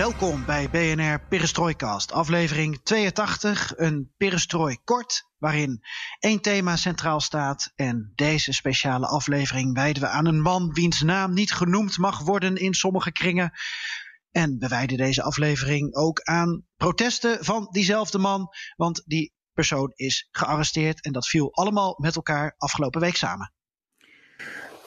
Welkom bij BNR Perestroikast, aflevering 82, een perestrooi kort, waarin één thema centraal staat. En deze speciale aflevering wijden we aan een man wiens naam niet genoemd mag worden in sommige kringen. En we wijden deze aflevering ook aan protesten van diezelfde man, want die persoon is gearresteerd en dat viel allemaal met elkaar afgelopen week samen.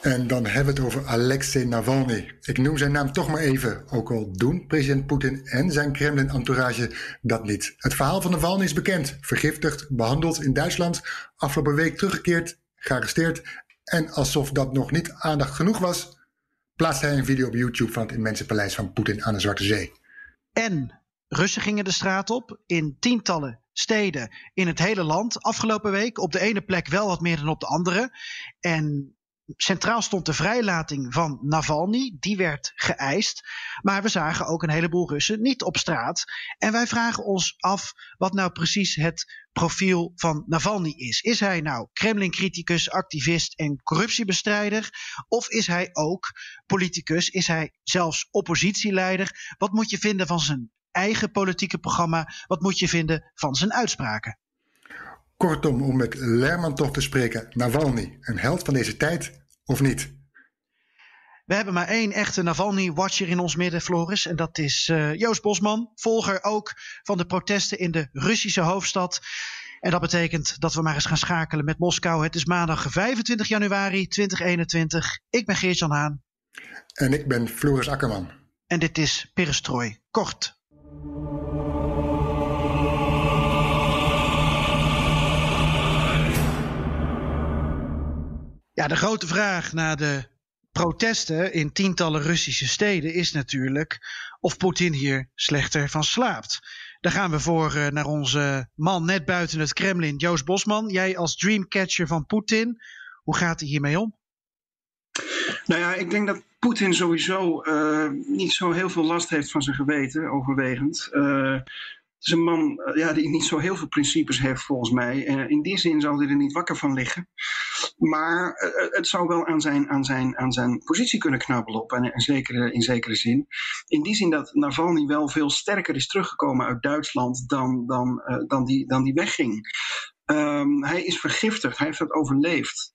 En dan hebben we het over Alexei Navalny. Ik noem zijn naam toch maar even, ook al doen president Poetin en zijn Kremlin-entourage dat niet. Het verhaal van Navalny is bekend. Vergiftigd, behandeld in Duitsland, afgelopen week teruggekeerd, gearresteerd. En alsof dat nog niet aandacht genoeg was, plaatste hij een video op YouTube van het immense paleis van Poetin aan de Zwarte Zee. En Russen gingen de straat op in tientallen steden in het hele land afgelopen week. Op de ene plek wel wat meer dan op de andere. En Centraal stond de vrijlating van Navalny, die werd geëist. Maar we zagen ook een heleboel Russen niet op straat. En wij vragen ons af wat nou precies het profiel van Navalny is. Is hij nou Kremlin-criticus, activist en corruptiebestrijder? Of is hij ook politicus? Is hij zelfs oppositieleider? Wat moet je vinden van zijn eigen politieke programma? Wat moet je vinden van zijn uitspraken? Kortom, om met Lermontov te spreken, Navalny, een held van deze tijd of niet? We hebben maar één echte Navalny-watcher in ons midden, Floris. En dat is uh, Joost Bosman, volger ook van de protesten in de Russische hoofdstad. En dat betekent dat we maar eens gaan schakelen met Moskou. Het is maandag 25 januari 2021. Ik ben Geert-Jan Haan. En ik ben Floris Akkerman. En dit is Perestrooi Kort. Ja, de grote vraag na de protesten in tientallen Russische steden is natuurlijk of Poetin hier slechter van slaapt. Daar gaan we voor uh, naar onze man net buiten het Kremlin, Joost Bosman. Jij als dreamcatcher van Poetin, hoe gaat hij hiermee om? Nou ja, ik denk dat Poetin sowieso uh, niet zo heel veel last heeft van zijn geweten, overwegend. Uh, is een man eh, ja, die niet zo heel veel principes heeft volgens mij. In die zin zal hij er niet wakker van liggen. Maar uh, het zou wel aan zijn, aan, zijn, aan zijn positie kunnen knabbelen op. En, zeker, in zekere zin. In die zin dat Navalny wel veel sterker is teruggekomen uit Duitsland dan, dan, dan, die, dan die wegging. Um, hij is vergiftigd, hij heeft dat overleefd.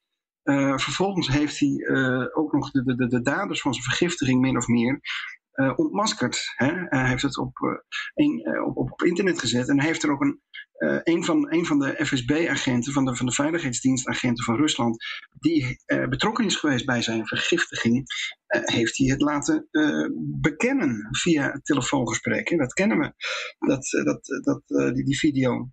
Vervolgens heeft hij ook nog de, de, de daders van zijn vergiftiging min of meer uh, ontmaskerd. Hè? Hij heeft het op, een, uh, op, op, internet gezet en heeft er ook een, een, van, een van de FSB-agenten, van de, van de veiligheidsdienstagenten van Rusland, die betrokken is geweest bij zijn vergiftiging, heeft hij het laten bekennen via telefoongesprekken. Dat kennen we, dat, dat, dat, die, die video.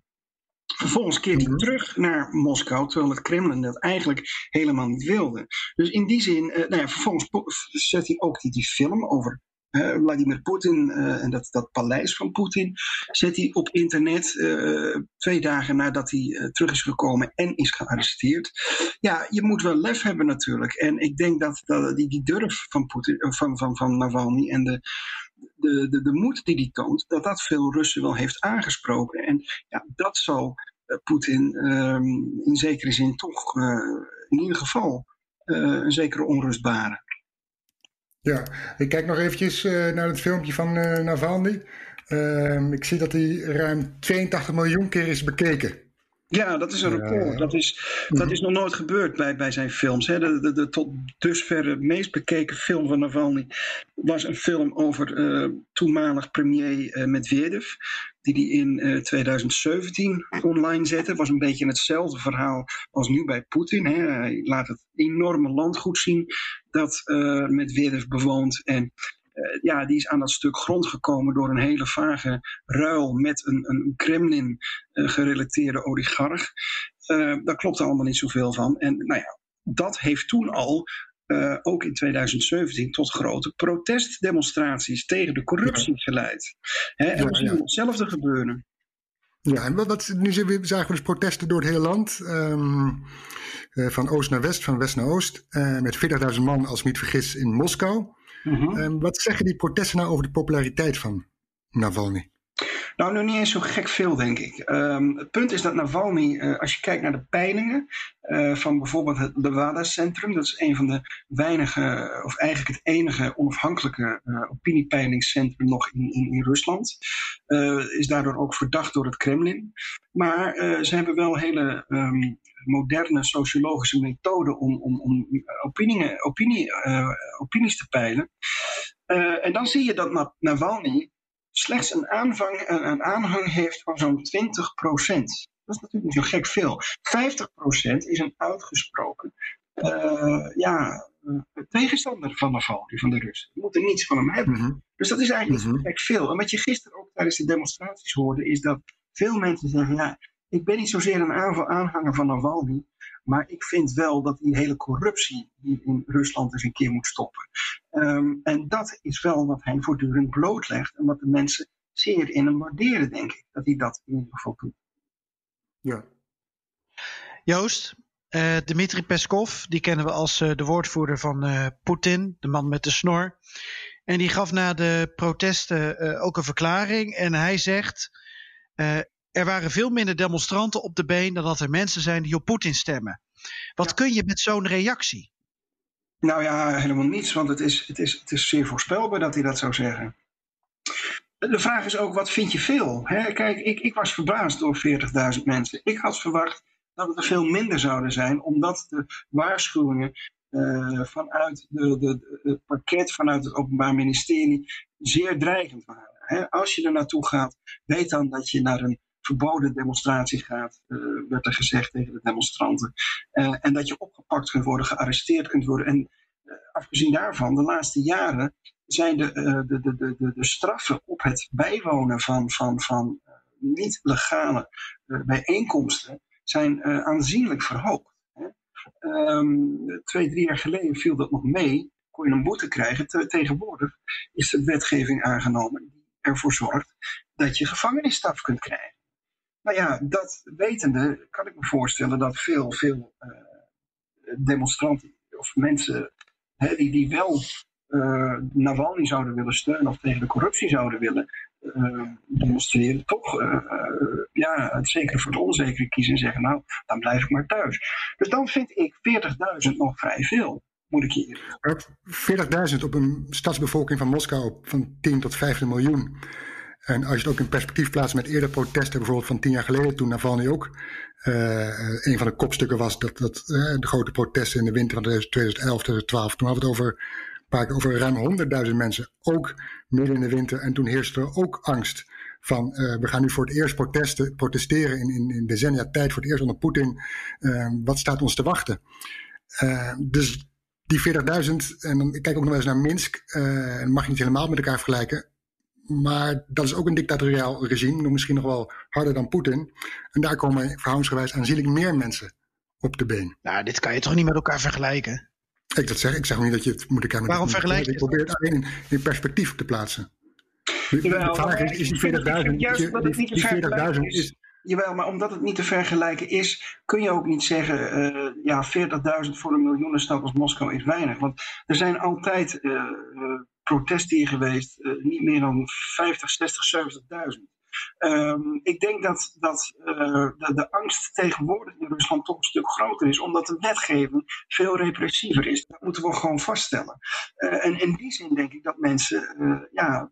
Vervolgens keert hij mhm. terug naar Moskou, terwijl het Kremlin dat eigenlijk helemaal niet wilde. Dus in die zin, nou ja, vervolgens zet hij ook die, die film over uh, Vladimir Poetin uh, en dat, dat paleis van Poetin zet hij op internet uh, twee dagen nadat hij terug is gekomen en is gearresteerd. Ja, je moet wel lef hebben natuurlijk. En ik denk dat, dat die, die durf van, Putin, van, van, van Navalny en de, de, de, de moed die hij toont, dat dat veel Russen wel heeft aangesproken. En ja, dat zal Poetin um, in zekere zin toch in ieder geval een zekere onrust baren. Ja, ik kijk nog eventjes uh, naar het filmpje van uh, Navalny. Uh, ik zie dat hij ruim 82 miljoen keer is bekeken. Ja, dat is een record. Dat, is, dat is nog nooit gebeurd bij, bij zijn films. Hè. De, de, de tot dusver meest bekeken film van Navalny was een film over uh, toenmalig premier uh, Medvedev. Die die in uh, 2017 online zette. was een beetje hetzelfde verhaal als nu bij Poetin. Hij laat het enorme landgoed zien dat Medvedev bewoont. En uh, ja, die is aan dat stuk grond gekomen door een hele vage ruil met een, een Kremlin-gerelateerde uh, oligarch. Uh, daar klopt allemaal niet zoveel van. En nou ja, dat heeft toen al uh, ook in 2017 tot grote protestdemonstraties tegen de corruptie geleid. Hè, en ja, we zien ja. hetzelfde gebeuren. Ja, en wat, wat, nu zagen we dus protesten door het hele land. Um, uh, van oost naar west, van west naar oost. Uh, met 40.000 man, als ik me niet vergis, in Moskou. -hmm. um, wat zeggen die protesten nou over de populariteit van Navalny? Nou, nu niet eens zo gek veel, denk ik. Um, het punt is dat Navalny, uh, als je kijkt naar de peilingen uh, van bijvoorbeeld het Levada-centrum, dat is een van de weinige, of eigenlijk het enige onafhankelijke uh, opiniepeilingscentrum nog in, in, in Rusland, is daardoor ook verdacht door het Kremlin. Maar ze hebben wel hele um, moderne sociologische methoden om, om, om opinie, opinies te peilen. en dan zie je dat Navalny slechts een, aanvang, een aanhang heeft van zo'n 20 procent. Dat is natuurlijk niet zo gek veel. 50 procent is een uitgesproken uh, ja, uh, tegenstander van Navalny, van de Russen. We moeten niets van hem hebben. Mm -hmm. Dus dat is eigenlijk niet zo mhm. gek veel. En wat je gisteren ook tijdens de demonstraties hoorde, is dat veel mensen zeggen, ja, ik ben niet zozeer een aanhanger van Navalny, maar ik vind wel dat die hele corruptie die in Rusland eens een keer moet stoppen. Um, en dat is wel wat hij voortdurend blootlegt en wat de mensen zeer in hem waarderen, denk ik. Dat hij dat in ieder geval doet. Ja. Joost, uh, Dmitri Peskov, die kennen we als uh, de woordvoerder van uh, Poetin, de man met de snor. En die gaf na de protesten ook een verklaring. En hij zegt: er waren veel minder demonstranten op de been dan dat er mensen zijn die op Poetin stemmen. Wat ja. kun je met zo'n reactie? Nou ja, helemaal niets, want het is, het, is, het is zeer voorspelbaar dat hij dat zou zeggen. De vraag is ook, wat vind je veel? Hè? Kijk, ik, ik was verbaasd door 40.000 mensen. Ik had verwacht dat het er veel minder zouden zijn, omdat de waarschuwingen uh, vanuit de, de, het pakket, vanuit het Openbaar Ministerie, zeer dreigend waren. Als je er naartoe gaat, weet dan dat je naar een verboden demonstratie gaat, uh, werd er gezegd tegen de demonstranten. Uh, en dat je opgepakt kunt worden, gearresteerd kunt worden. En uh, afgezien daarvan, de laatste jaren zijn de, de, de, de, de straffen op het bijwonen van, van, van niet legale bijeenkomsten zijn aanzienlijk verhoogd. Um, twee, drie jaar geleden viel dat nog mee, kon je een boete krijgen. Te, tegenwoordig is de wetgeving aangenomen die ervoor zorgt dat je gevangenisstraf kunt krijgen. Nou ja, dat wetende kan ik me voorstellen dat veel, veel uh, demonstranten of mensen hè, die, die wel uh, Navalny zouden willen steunen of tegen de corruptie zouden willen uh, demonstreren, toch ja, het zekere voor het onzekere kiezen en zeggen, nou, dan blijf ik maar thuis. Dus dan vind ik 40.000 nog vrij veel. Moet ik hier. 40.000 op een stadsbevolking van Moskou van 10 tot 15 miljoen. En als je het ook in perspectief plaatst met eerder protesten, bijvoorbeeld van tien jaar geleden, toen Navalny ook uh, een van de kopstukken was, dat, dat uh, de grote protesten in de winter van 2011, 2012, toen hadden we het over, paar over ruim 100.000 mensen, ook midden in de winter. En toen heerste er ook angst van uh, we gaan nu voor het eerst protesteren in, in, in decennia tijd, voor het eerst onder Poetin. wat staat ons te wachten? dus die 40.000, en ik kijk ook nog eens naar Minsk, en mag je niet helemaal met elkaar vergelijken maar dat is ook een dictatoriaal regime, misschien nog wel harder dan Poetin. En daar komen verhoudingsgewijs aanzienlijk meer mensen op de been. Nou, dit kan je toch niet met elkaar vergelijken? Ik dat zeg, ik zeg ook niet dat je het moet elkaar met Waarom vergelijk je Ik probeer het alleen in, in perspectief te plaatsen. De, de vraag is, is die 40.000 40.000 is... Jawel, maar omdat het niet te vergelijken is, kun je ook niet zeggen, uh, ja, 40.000 voor een miljoenenstad als Moskou is weinig. Want er zijn altijd uh, protesten hier geweest, uh, niet meer dan 50, 60, 70.000. Um, ik denk dat, dat uh, de, de, angst tegenwoordig in Rusland toch een stuk groter is, omdat de wetgeving veel repressiever is. Dat moeten we gewoon vaststellen. Uh, en in die zin denk ik dat mensen uh, ja,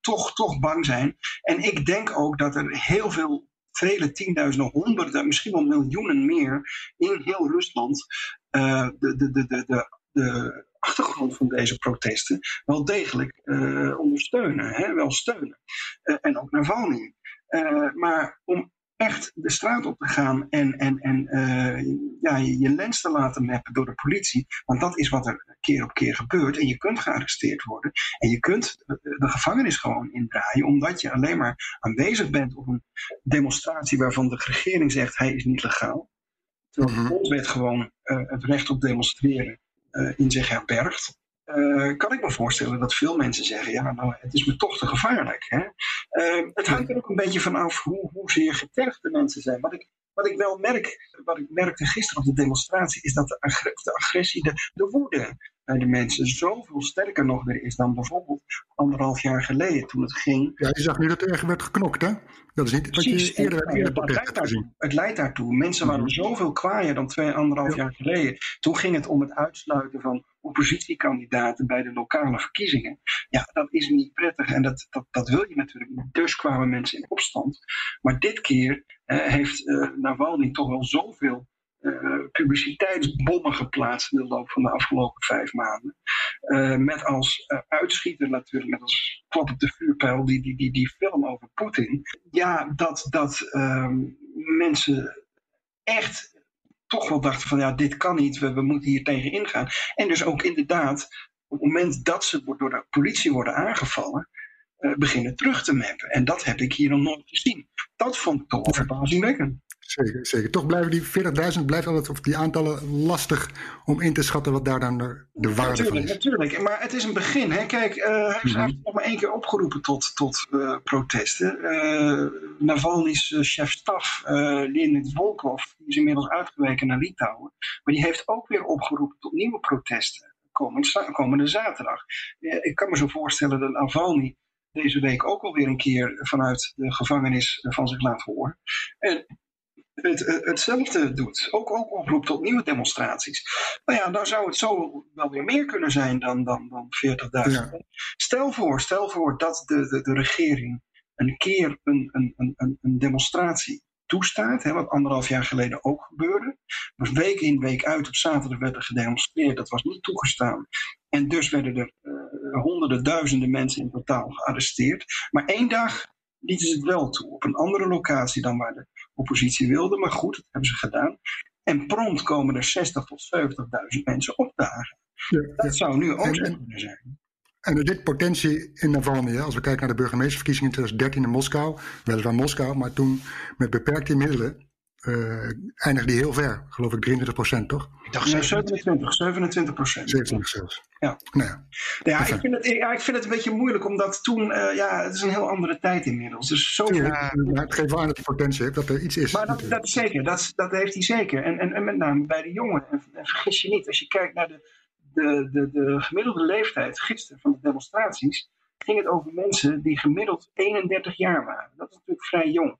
toch, toch bang zijn. En ik denk ook dat er heel veel, vele tienduizenden, honderden, misschien wel miljoenen meer in heel Rusland de, de, de, de, de, de achtergrond van deze protesten wel degelijk uh, ondersteunen, hè, wel steunen. Uh, en ook Navalny. Uh, maar om echt de straat op te gaan en, en, en ja, je, je lens te laten mappen door de politie, want dat is wat er keer op keer gebeurt. En je kunt gearresteerd worden en je kunt de gevangenis gewoon indraaien, omdat je alleen maar aanwezig bent op een demonstratie waarvan de regering zegt hij is niet legaal. Terwijl de grondwet gewoon het recht op demonstreren in zich herbergt, kan ik me voorstellen dat veel mensen zeggen: ja, nou, het is me toch te gevaarlijk. Hè? het hangt er ook een beetje vanaf hoe, hoezeer getergd de mensen zijn. Wat ik, wat ik wel merk, wat ik merkte gisteren op de demonstratie, is dat de, agressie, de, de woede bij de mensen zoveel sterker nog weer is dan bijvoorbeeld anderhalf jaar geleden toen het ging. Ja, je zag nu dat er echt werd geknokt, hè? Dat is niet wat je eerder, eerder het, leidt daartoe, het leidt daartoe. Mensen waren mhm. zoveel kwaaier dan twee, anderhalf jaar geleden. Toen ging het om het uitsluiten van oppositiekandidaten bij de lokale verkiezingen. Ja, dat is niet prettig en dat, dat, dat wil je natuurlijk niet. Dus kwamen mensen in opstand. Maar dit keer eh, heeft uh, Navalny toch wel zoveel uh, publiciteitsbommen geplaatst in de loop van de afgelopen vijf maanden. Uh, met als uh, uitschieter natuurlijk, met als klap op de vuurpijl, die, die, die, die film over Poetin. Ja, dat, dat ehm, mensen echt toch wel dachten van ja, dit kan niet, we, we moeten hier tegen ingaan. En dus ook inderdaad, op het moment dat ze door de politie worden aangevallen, beginnen terug te mappen. En dat heb ik hier nog nooit gezien. Dat vond ik toch wel verbazingwekkend. Zeker, zeker. Toch blijven die 40.000 blijft altijd, of die aantallen lastig om in te schatten wat daar dan de, de waarde van is. Natuurlijk, maar het is een begin. Hè. Kijk, uh, hij heeft mm nog maar één keer opgeroepen tot, tot uh, protesten. Uh, Navalny's chef-staf, Leonid Volkov, die is inmiddels uitgeweken naar Litouwen. Maar die heeft ook weer opgeroepen tot nieuwe protesten komende, komende zaterdag. ik kan me zo voorstellen dat Navalny deze week ook alweer een keer vanuit de gevangenis van zich laat horen. En het, eh, hetzelfde doet. Ook, ook oproept tot nieuwe demonstraties. Nou ja, dan zou het zo wel weer meer kunnen zijn dan, dan, dan 40.000. Stel voor, stel voor dat de, de, de regering een keer een, een, een, een demonstratie toestaat, hè, wat anderhalf jaar geleden ook gebeurde. Dus week in, week uit op zaterdag werd er gedemonstreerd, dat was niet toegestaan. En dus werden er uh, honderden, duizenden mensen in totaal gearresteerd. Maar één dag lieten ze het wel toe, op een andere locatie dan waar de oppositie wilde. Maar goed, dat hebben ze gedaan. En prompt komen er 60 tot 70.000 mensen opdagen. Ja, dat zou nu ook zo kunnen zijn. En er zit potentie in Navalny. Als we kijken naar de burgemeesterverkiezingen in 2013 in Moskou. Weliswaar Moskou, maar toen met beperkte middelen uh, eindigde die heel ver. Geloof ik 23 procent, toch? Ik dacht 27, 27 procent. 27 zelfs. Ja. Nou ja, ja ik, vind het, ja, ik vind het een beetje moeilijk, omdat toen, uh, ja, het is een heel andere tijd inmiddels. Dus zo ja, het geeft aan dat hij potentie heeft, dat er iets is. Maar dat, dat is zeker, dat, dat heeft hij zeker. En, en, en met name bij de jongeren. En, en vergis je niet, als je kijkt naar de, de, de, de gemiddelde leeftijd gisteren van de demonstraties ging het over mensen die gemiddeld 31 jaar waren. Dat is natuurlijk vrij jong.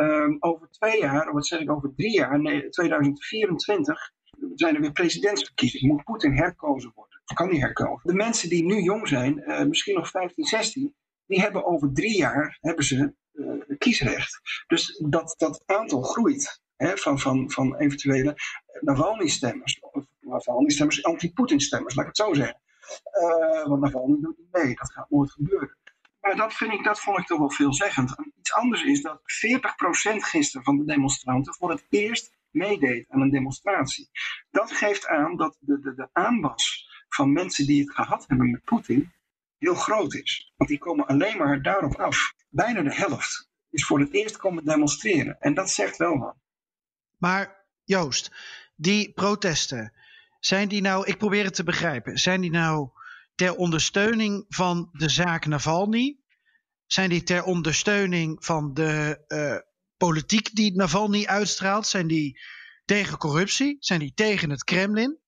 Um, over twee jaar, of wat zeg ik, over drie jaar, nee, 2024, zijn er weer presidentsverkiezingen. Moet Poetin herkozen worden? Kan hij herkozen? De mensen die nu jong zijn, uh, misschien nog 15, 16, die hebben over drie jaar hebben ze, uh, kiesrecht. Dus dat, dat aantal groeit. Hè, van, van, van eventuele Navalny-stemmers, of Navalny-stemmers, anti-Poetin-stemmers, laat ik het zo zeggen. Uh, want doet niet mee, dat gaat nooit gebeuren. Maar dat, vind ik, dat vond ik toch wel veelzeggend. Iets anders is dat 40% gisteren van de demonstranten voor het eerst meedeed aan een demonstratie. Dat geeft aan dat de, de, de van mensen die het gehad hebben met Poetin heel groot is. Want die komen alleen maar daarop af. Bijna de helft is voor het eerst komen demonstreren. En dat zegt wel wat. Maar Joost, die protesten, zijn die nou, ik probeer het te begrijpen, zijn die nou ter ondersteuning van de zaak Navalny? Zijn die ter ondersteuning van de uh, politiek die Navalny uitstraalt? Zijn die tegen corruptie? Zijn die tegen het Kremlin?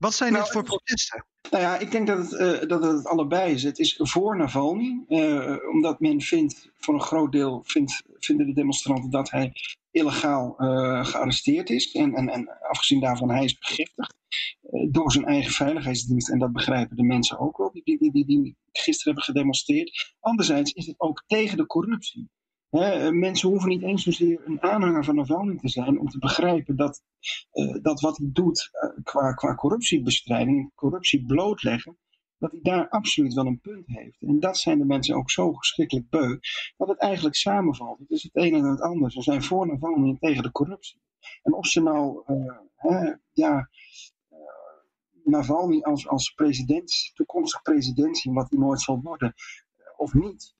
Wat zijn nou, dit voor protesten? Nou ja, ik denk dat het, uh, dat het allebei is. Het is voor Navalny, uh, omdat men vindt, voor een groot deel vindt, vinden de demonstranten dat hij illegaal uh, gearresteerd is. En, en, en afgezien daarvan, hij is vergiftigd door zijn eigen veiligheidsdienst. En dat begrijpen de mensen ook wel, die, die, die, die gisteren hebben gedemonstreerd. Anderzijds is het ook tegen de corruptie mensen hoeven niet eens zozeer een aanhanger van Navalny te zijn om te begrijpen dat, uh, dat wat hij doet uh, qua, qua corruptiebestrijding, corruptie blootleggen, dat hij daar absoluut wel een punt heeft. En dat zijn de mensen ook zo verschrikkelijk beu, dat het eigenlijk samenvalt. Het is het een en het ander. Ze zijn voor Navalny en tegen de corruptie. En of ze nou, uh, hè, ja, Navalny als, als president, toekomstig president zien, wat hij nooit zal worden, of niet,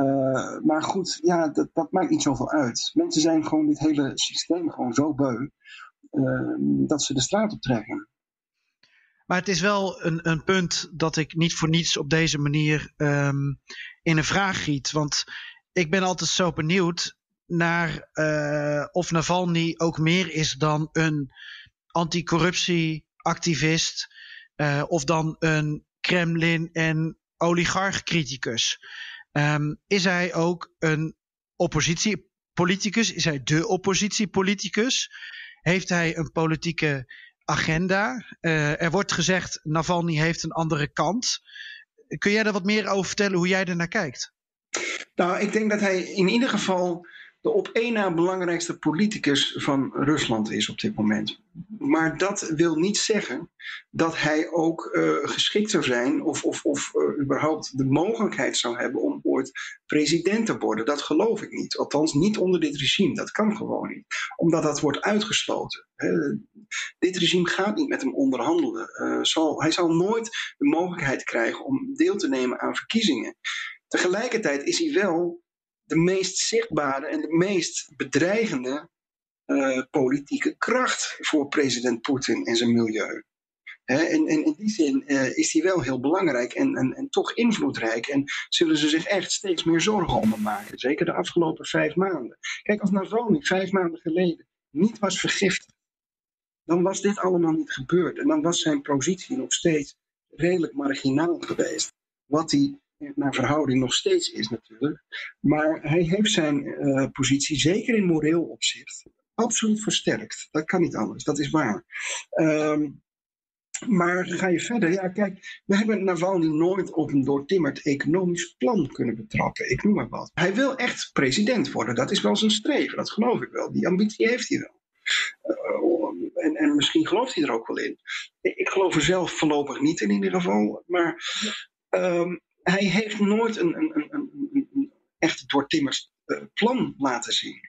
uh, maar goed, ja, dat, dat, maakt niet zoveel uit. Mensen zijn gewoon dit hele systeem gewoon zo beu uh, dat ze de straat op trekken. Maar het is wel een, een punt dat ik niet voor niets op deze manier um, in een vraag giet. Want ik ben altijd zo benieuwd naar uh, of Navalny ook meer is dan een anticorruptieactivist. Uh, of dan een Kremlin- en oligarch-criticus. Um, is hij ook een oppositiepoliticus? Is hij de oppositiepoliticus? Heeft hij een politieke agenda? Uh, er wordt gezegd, Navalny heeft een andere kant. Kun jij daar wat meer over vertellen hoe jij er naar kijkt? Nou, ik denk dat hij in ieder geval de op één na belangrijkste politicus van Rusland is op dit moment. Maar dat wil niet zeggen dat hij ook uh, geschikt zou zijn of, of, of uh, überhaupt de mogelijkheid zou hebben om ooit president te worden. Dat geloof ik niet. Althans, niet onder dit regime. Dat kan gewoon niet. Omdat dat wordt uitgesloten. dit regime gaat niet met hem onderhandelen. Uh, zal, hij zal nooit de mogelijkheid krijgen om deel te nemen aan verkiezingen. Tegelijkertijd is hij wel de meest zichtbare en de meest bedreigende uh, politieke kracht voor president Poetin en zijn milieu. En, en, in die zin uh, is hij wel heel belangrijk en, en, en, toch invloedrijk. En zullen ze zich echt steeds meer zorgen om maken. Zeker de afgelopen vijf maanden. Kijk, als Navalny vijf maanden geleden niet was vergiftigd, dan was dit allemaal niet gebeurd. En dan was zijn positie nog steeds redelijk marginaal geweest. Wat hij naar verhouding nog steeds is natuurlijk. Maar hij heeft zijn uh, positie, zeker in moreel opzicht, absoluut versterkt. Dat kan niet anders, dat is waar. Um, maar ga je verder? Ja, kijk, we hebben Navalny nooit op een doortimmerd economisch plan kunnen betrappen. Ik noem maar wat. Hij wil echt president worden. Dat is wel zijn streven, dat geloof ik wel. Die ambitie heeft hij wel. Uh, en, en misschien gelooft hij er ook wel in. Ik geloof er zelf voorlopig niet in ieder geval. Maar um, hij heeft nooit een, een, een, een, echt uh, plan laten zien.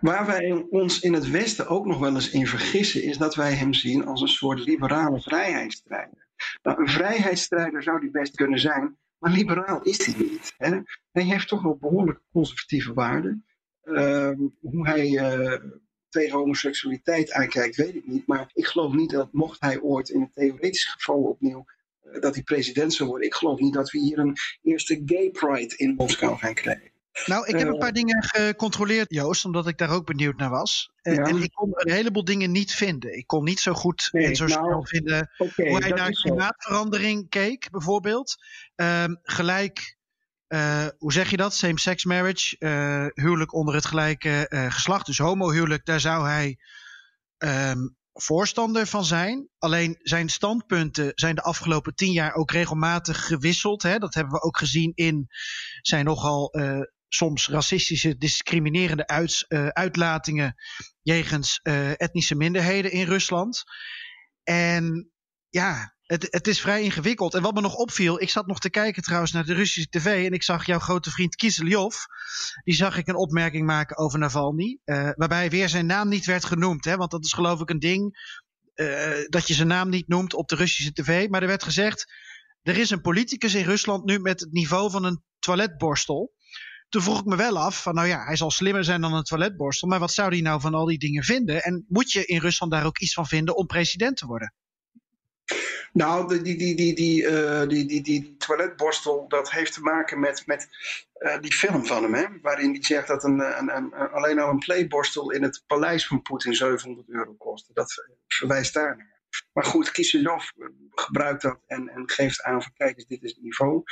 Waar wij ons in het Westen ook nog wel eens in vergissen, is dat wij hem zien als een soort liberale vrijheidsstrijder. Nou, een vrijheidsstrijder zou die best kunnen zijn, maar liberaal is hij niet. Hè? Hij heeft toch wel behoorlijk conservatieve waarden. Uh, hoe hij uh, tegen homoseksualiteit aankijkt, weet ik niet. Maar ik geloof niet dat, mocht hij ooit in een theoretisch geval opnieuw dat hij president zou worden. Ik geloof niet dat we hier een eerste gay pride in Moskou gaan krijgen. Nou, ik heb een paar dingen gecontroleerd, Joost, omdat ik daar ook benieuwd naar was. En, ja. en ik kon een heleboel dingen niet vinden. Ik kon niet zo goed nee, en zo nou, snel vinden okay, hoe hij naar klimaatverandering keek, bijvoorbeeld. Um, gelijk, uh, hoe zeg je dat? Same-sex marriage, uh, huwelijk onder het gelijke uh, geslacht, dus homohuwelijk, daar zou hij um, voorstander van zijn. Alleen zijn standpunten zijn de afgelopen tien jaar ook regelmatig gewisseld. Hè? Dat hebben we ook gezien in zijn nogal uh, soms racistische, discriminerende uit, uh, uitlatingen jegens uh, etnische minderheden in Rusland. En ja, het, het is vrij ingewikkeld. En wat me nog opviel, ik zat nog te kijken trouwens naar de Russische tv en ik zag jouw grote vriend Kiselyov. Die zag ik een opmerking maken over Navalny, uh, waarbij weer zijn naam niet werd genoemd. Hè, want dat is geloof ik een ding uh, dat je zijn naam niet noemt op de Russische tv. Maar er werd gezegd, er is een politicus in Rusland nu met het niveau van een toiletborstel. Toen vroeg ik me wel af, van nou ja, hij zal slimmer zijn dan een toiletborstel, maar wat zou hij nou van al die dingen vinden? En moet je in Rusland daar ook iets van vinden om president te worden? Nou, die, die, die, die, uh, die, die, die, toiletborstel, dat heeft te maken met, met uh, die film van hem, hè? waarin hij zegt dat een, een, een, alleen al een playborstel in het paleis van Poetin 700 euro kost. Dat verwijst daar naar. Maar goed, Kisilov gebruikt dat en, en geeft aan van kijk dit is het niveau.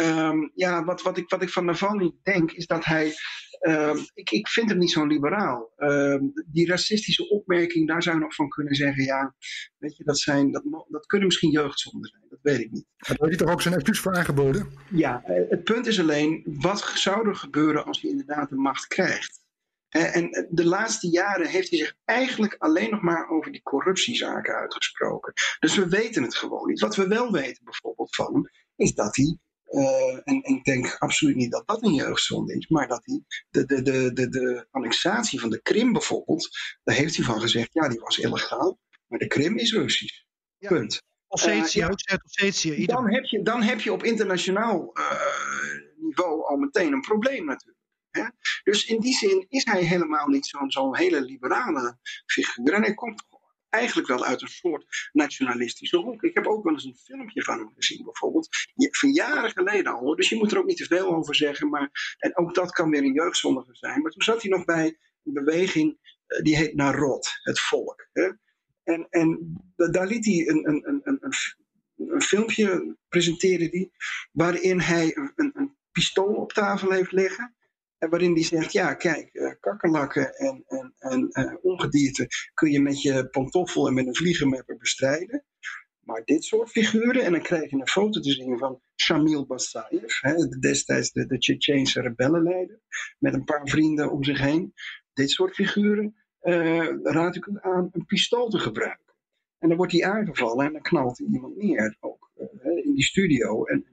Um, ja, wat, wat, ik, wat ik van Navalny denk, is dat hij Uh, ik, ik vind hem niet zo liberaal. Uh, die racistische opmerking, daar zou je nog van kunnen zeggen, ja, weet je, dat, zijn, dat, dat kunnen misschien jeugdzonden zijn, dat weet ik niet. Had hij toch ook zijn excuus voor aangeboden? Ja, uh, het punt is alleen, wat zou er gebeuren als hij inderdaad de macht krijgt? En de laatste jaren heeft hij zich eigenlijk alleen nog maar over die corruptiezaken uitgesproken. Dus we weten het gewoon niet. Wat we wel weten bijvoorbeeld van hem, is dat hij uh, en, en, ik denk absoluut niet dat dat een jeugdzonde is, maar dat hij de, de, de, de, de annexatie van de Krim bijvoorbeeld, daar heeft hij van gezegd, ja, die was illegaal, maar de Krim is Russisch. Ja. Punt. Ossetië, uh, ja, Ossetië. Dan heb, je, dan heb je op internationaal uh, niveau al meteen een probleem natuurlijk. Hè? Dus in die zin is hij helemaal niet zo'n zo hele liberale figuur. En hij komt eigenlijk wel uit een soort nationalistische hoek. Ik heb ook wel eens een filmpje van hem gezien, bijvoorbeeld. Van jaren geleden al. Dus je moet er ook niet te veel over zeggen. Maar, en ook dat kan weer een jeugdzondige zijn. Maar toen zat hij nog bij een beweging eh, die heet Narod, het volk. Hè? En, en daar liet hij een, een, een, een, een filmpje presenteren die, waarin hij een, een pistool op tafel heeft liggen. Waarin hij zegt, ja kijk, uh, kakkerlakken en, en, en uh, ongedierte kun je met je pantoffel en met een vliegenmapper bestrijden. Maar dit soort figuren, en dan krijg je een foto te zien van Shamil Basayev, hè, destijds de, de rebellenleider, met een paar vrienden om zich heen. Dit soort figuren uh, raad ik u aan een pistool te gebruiken. En dan wordt hij aangevallen en dan knalt iemand neer, ook in die studio. En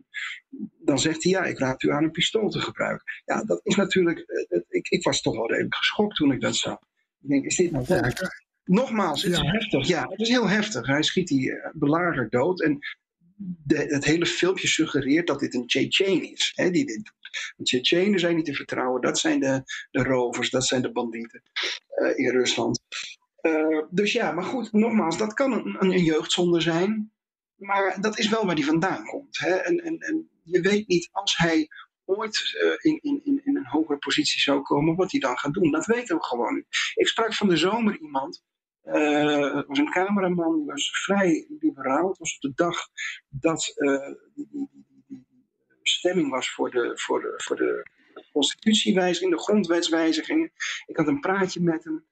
dan zegt hij, ja, ik raad u aan een pistool te gebruiken. Ja, dat is natuurlijk, eh, ik, ik was toch wel redelijk geschokt toen ik dat zag. Ik denk, is dit nou ja, Nogmaals, het is heftig. Ja, het is heel heftig. Hij schiet die uh, belager dood. En de, het hele filmpje suggereert dat dit een Chechen is. Hè, die dit Tsjetsjenen zijn niet te vertrouwen. Dat zijn de, de rovers, dat zijn de bandieten uh, in Rusland. Uh, dus ja, maar goed, nogmaals, dat kan een, een, jeugdzonde zijn. Maar dat is wel waar die vandaan komt. Hè? En, en, en je weet niet als hij ooit uh, in, in, in een hogere positie zou komen, wat hij dan gaat doen. Dat weten we gewoon niet. Ik sprak van de zomer iemand. Uh, was een cameraman, die was vrij liberaal. Het was op de dag dat uh, stemming was voor de, voor de, voor de constitutiewijziging, de grondwetswijzigingen. Ik had een praatje met hem.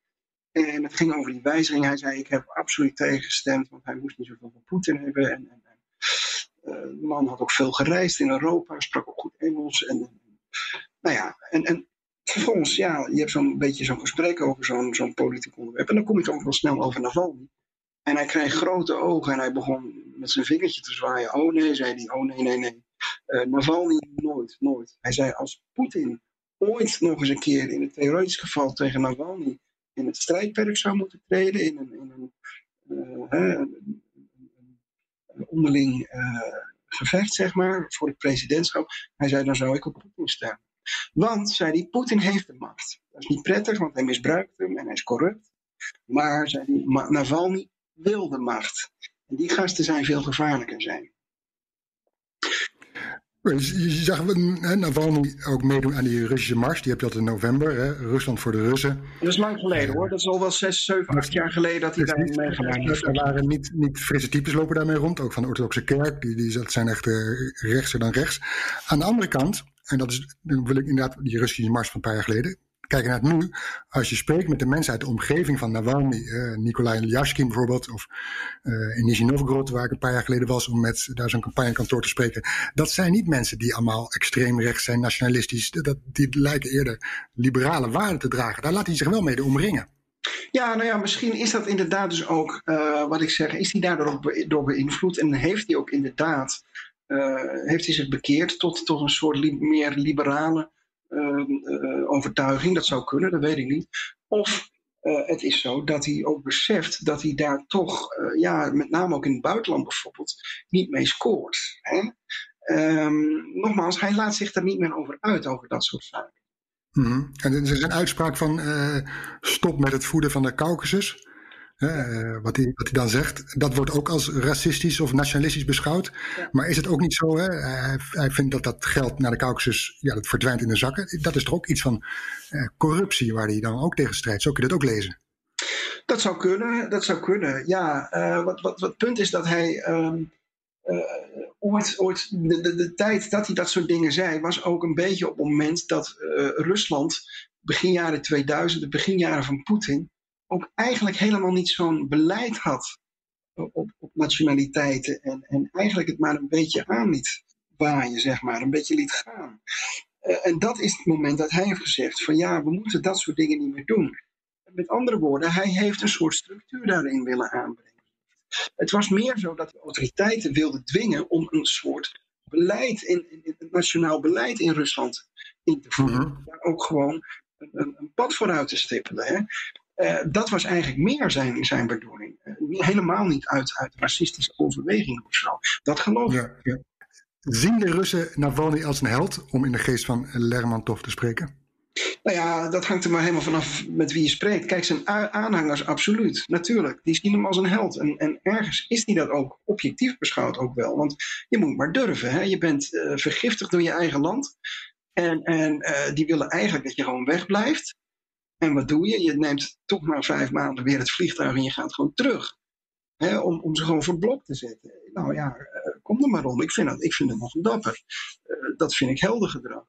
En het ging over die wijziging. Hij zei: Ik heb absoluut tegengestemd, want hij moest niet zoveel van Poetin hebben. En, en, uh, de man had ook veel gereisd in Europa, sprak ook goed Engels. En, nou ja, en, en vervolgens, ja, je hebt zo'n beetje zo'n gesprek over zo'n zo'n politiek onderwerp. En dan kom je toch wel snel over Navalny. En hij kreeg grote ogen en hij begon met zijn vingertje te zwaaien. Oh nee, zei hij. Oh nee, nee, nee. Uh, Navalny nooit, nooit. Hij zei als Poetin ooit nog eens een keer in het theoretisch geval tegen Navalny in het strijdperk zou moeten treden, in een, in een, uh, een, onderling uh, gevecht, zeg maar, voor het presidentschap. Hij zei, dan zou ik op Poetin staan. Want, zei hij, Poetin heeft de macht. Dat is niet prettig, want hij misbruikt hem en hij is corrupt. Maar, zei hij, Navalny wil de macht. En die gasten zijn veel gevaarlijker zijn. Je zag Navalny ook meedoen aan die Russische mars. Die heb je altijd in november. Hè? Rusland voor de Russen. Dat is lang geleden hoor. Dat is al wel zes, zeven, acht jaar geleden dat hij daar meegedaan heeft. Er waren niet, niet frisse types lopen daarmee rond. Ook van de orthodoxe kerk. Die, die, dat zijn echt uh, rechtser dan rechts. Aan de andere kant, en dat is, dan wil ik inderdaad die Russische mars van een paar jaar geleden kijken naar het nu. Als je spreekt met de mensen uit de omgeving van Navalny, uh, Nikolai Lyashkin bijvoorbeeld, of uh, in Nizhny waar ik een paar jaar geleden was om met daar zo'n campagnekantoor te spreken. Dat zijn niet mensen die allemaal extreem rechts zijn, nationalistisch. Dat, die lijken eerder liberale waarden te dragen. Daar laat hij zich wel mee omringen. Ja, nou ja, misschien is dat inderdaad dus ook, uh, wat ik zeg, is hij daardoor door beïnvloed en heeft hij ook inderdaad, heeft hij zich bekeerd tot, tot een soort meer liberale uh, overtuiging. Dat zou kunnen, dat weet ik niet. Of uh, het is zo dat hij ook beseft dat hij daar toch, uh, ja, met name ook in het buitenland bijvoorbeeld, niet mee scoort. Hè? Um, nogmaals, hij laat zich er niet meer over uit, over dat soort zaken. Mm. En er is een uitspraak van stop met het voeden van de Caucasus. Uh, wat, hij, wat hij dan zegt, dat wordt ook als racistisch of nationalistisch beschouwd. Ja. Maar is het ook niet zo? Hè? Hij, hij, vindt dat dat geld naar de Caucasus, ja, dat verdwijnt in de zakken. Dat is toch ook iets van uh, corruptie waar hij dan ook tegen strijdt. Zo kun je dat ook lezen. Dat zou kunnen, dat zou kunnen. Ja, uh, wat, wat, wat het punt is dat hij um, ooit, ooit de, de, de, tijd dat hij dat soort dingen zei, was ook een beetje op het moment dat Rusland begin jaren 2000, de beginjaren van Poetin, ook eigenlijk helemaal niet zo'n beleid had op, op nationaliteiten. En, en eigenlijk het maar een beetje aan liet waaien, zeg maar. Een beetje liet gaan. Uh, en dat is het moment dat hij heeft gezegd van ja, we moeten dat soort dingen niet meer doen. Met andere woorden, hij heeft een soort structuur daarin willen aanbrengen. Het was meer zo dat de autoriteiten wilden dwingen om een soort beleid, in, in, in nationaal beleid in Rusland in te voeren. Mm -hmm. Daar ook gewoon een, een, een, pad vooruit te stippelen. Hè. Uh, dat was eigenlijk meer zijn, zijn bedoeling. Uh, helemaal niet uit, uit racistische overweging of zo. Dat geloof ik. Ja, ja. Zien de Russen Navalny als een held, om in de geest van Lermontov te spreken? Nou ja, dat hangt er maar helemaal vanaf met wie je spreekt. Kijk, zijn aanhangers, absoluut. Natuurlijk. Die zien hem als een held. En, en ergens is hij dat ook objectief beschouwd ook wel. Want je moet maar durven. Hè? Je bent uh, vergiftigd door je eigen land. En, en uh, die willen eigenlijk dat je gewoon wegblijft. En wat doe je? Je neemt toch maar vijf maanden weer het vliegtuig en je gaat gewoon terug. Hè, om, om ze gewoon voor blok te zetten. Nou ja, uh, kom er maar om. Ik vind, dat, ik vind het nog dapper. dat vind ik helder gedrag.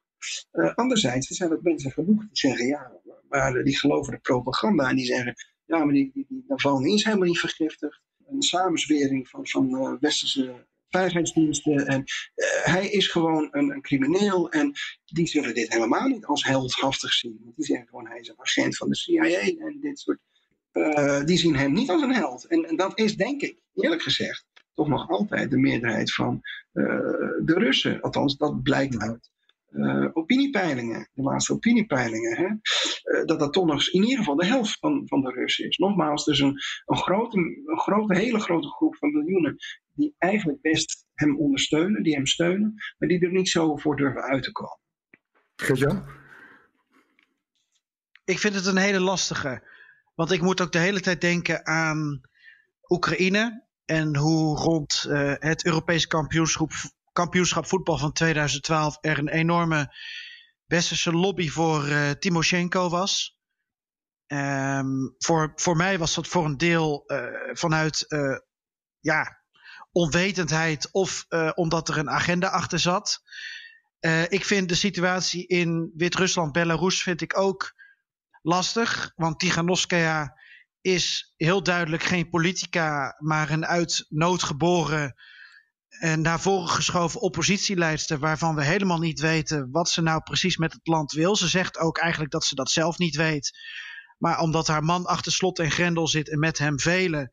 Uh, anderzijds, er zijn ook mensen genoeg die zeggen, ja, maar die geloven de propaganda en die zeggen, ja, maar die, die, die Navalny is helemaal niet vergiftigd. Een samenzwering van, van uh, westerse veiligheidsdiensten. En uh, hij is gewoon een, crimineel. En die zullen dit helemaal niet als heldhaftig zien. Want die zeggen gewoon, hij is een agent van de CIA en dit soort. Uh, die zien hem niet als een held. En, en, dat is, denk ik, eerlijk gezegd, toch nog altijd de meerderheid van uh, de Russen. Althans, dat blijkt uit uh, opiniepeilingen, de laatste opiniepeilingen, hè, uh, dat dat toch nog in ieder geval de helft van, van de Russen is. Nogmaals, dus een, een, grote, een grote, hele grote groep van miljoenen die eigenlijk best hem ondersteunen, die hem steunen, maar die er niet zo voor durven uit te komen. Geja? Ik vind het een hele lastige. Want ik moet ook de hele tijd denken aan Oekraïne en hoe rond uh, het Europees kampioenschap kampioenschap voetbal van 2012 er een enorme westerse lobby voor uh, Timoshenko was. Um, voor, voor mij was dat voor een deel uh, vanuit uh, ja, onwetendheid of omdat er een agenda achter zat. ik vind de situatie in Wit-Rusland, Belarus, vind ik ook lastig. Want Tiganovskaya is heel duidelijk geen politica, maar een uit nood geboren en naar voren geschoven oppositieleidster, waarvan we helemaal niet weten wat ze nou precies met het land wil. Ze zegt ook eigenlijk dat ze dat zelf niet weet. Maar omdat haar man achter slot en grendel zit en met hem velen,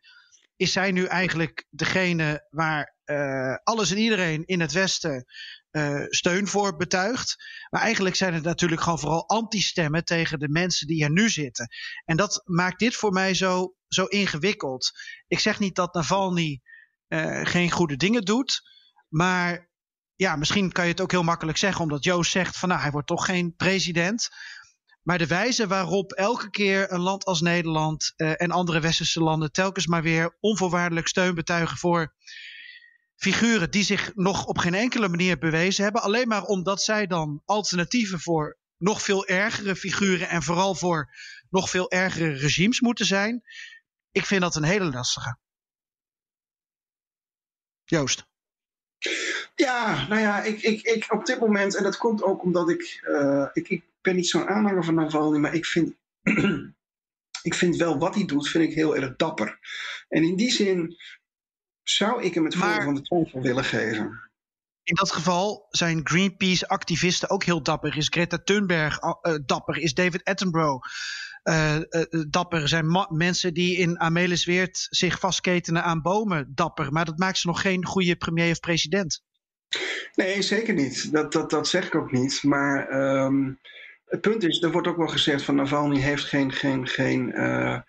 is zij nu eigenlijk degene waar uh, alles en iedereen in het Westen uh, steun voor betuigt. Maar eigenlijk zijn het natuurlijk gewoon vooral anti-stemmen tegen de mensen die er nu zitten. En dat maakt dit voor mij zo, zo ingewikkeld. Ik zeg niet dat Navalny geen goede dingen doet. Maar ja, misschien kan je het ook heel makkelijk zeggen, omdat Joost zegt van nou, hij wordt toch geen president. Maar de wijze waarop elke keer een land als Nederland uh, en andere westerse landen telkens maar weer onvoorwaardelijk steun betuigen voor figuren die zich nog op geen enkele manier bewezen hebben. Alleen maar omdat zij dan alternatieven voor nog veel ergere figuren en vooral voor nog veel ergere regimes moeten zijn. Ik vind dat een hele lastige. Joost. Ja, nou ja, ik, ik, ik op dit moment, en dat komt ook omdat ik, uh, ik, ik ben niet zo'n aanhanger van Navalny, maar ik vind, ik vind wel wat hij doet, vind ik heel erg dapper. En in die zin zou ik hem het voordeel van de twijfel willen geven. In dat geval zijn Greenpeace-activisten ook heel dapper. Is Greta Thunberg uh, dapper? Is David Attenborough uh, dapper? Zijn mensen die in Amelisweert zich vastketenen aan bomen dapper? Maar dat maakt ze nog geen goede premier of president. Nee, zeker niet. Dat, dat, dat zeg ik ook niet. Maar um, het punt is, er wordt ook wel gezegd van Navalny heeft geen, geen, geen, uh,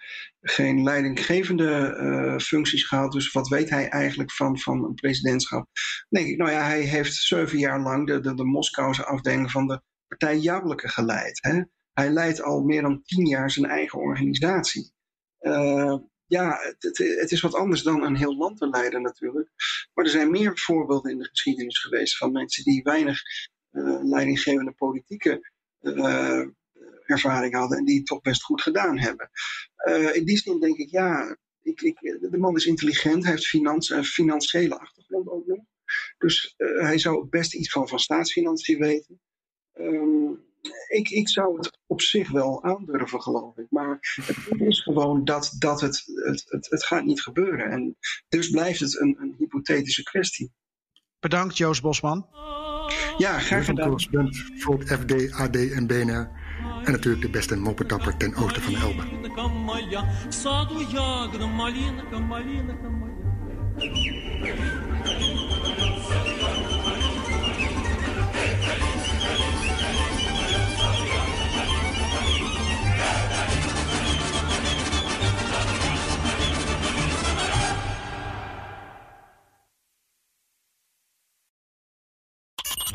geen leidinggevende functies gehad. Dus wat weet hij eigenlijk van, van een presidentschap? Nee, nou ja, hij heeft zeven jaar lang de, de, de Moskouse afdeling van de partij Jableke geleid. Hè? Hij leidt al meer dan tien jaar zijn eigen organisatie. Uh, ja, het, het, is wat anders dan een heel land te leiden natuurlijk. Maar er zijn meer voorbeelden in de geschiedenis geweest van mensen die weinig uh, leidinggevende politieke uh, ervaring hadden en die het toch best goed gedaan hebben. In die zin denk ik, ja, de man is intelligent, heeft financiële achtergrond ook nog. Dus hij zou best iets van, van staatsfinanciën weten. Um, ik, ik zou het op zich wel aandurven, geloof ik. Maar het punt is gewoon dat, dat het, het, het, het gaat niet gebeuren. En dus blijft het een, een hypothetische kwestie. Bedankt, Joost Bosman. Ja, graag gedaan. correspondent voor het FD, AD en BNR. En natuurlijk de beste moppetapper ten oosten van de Elbe.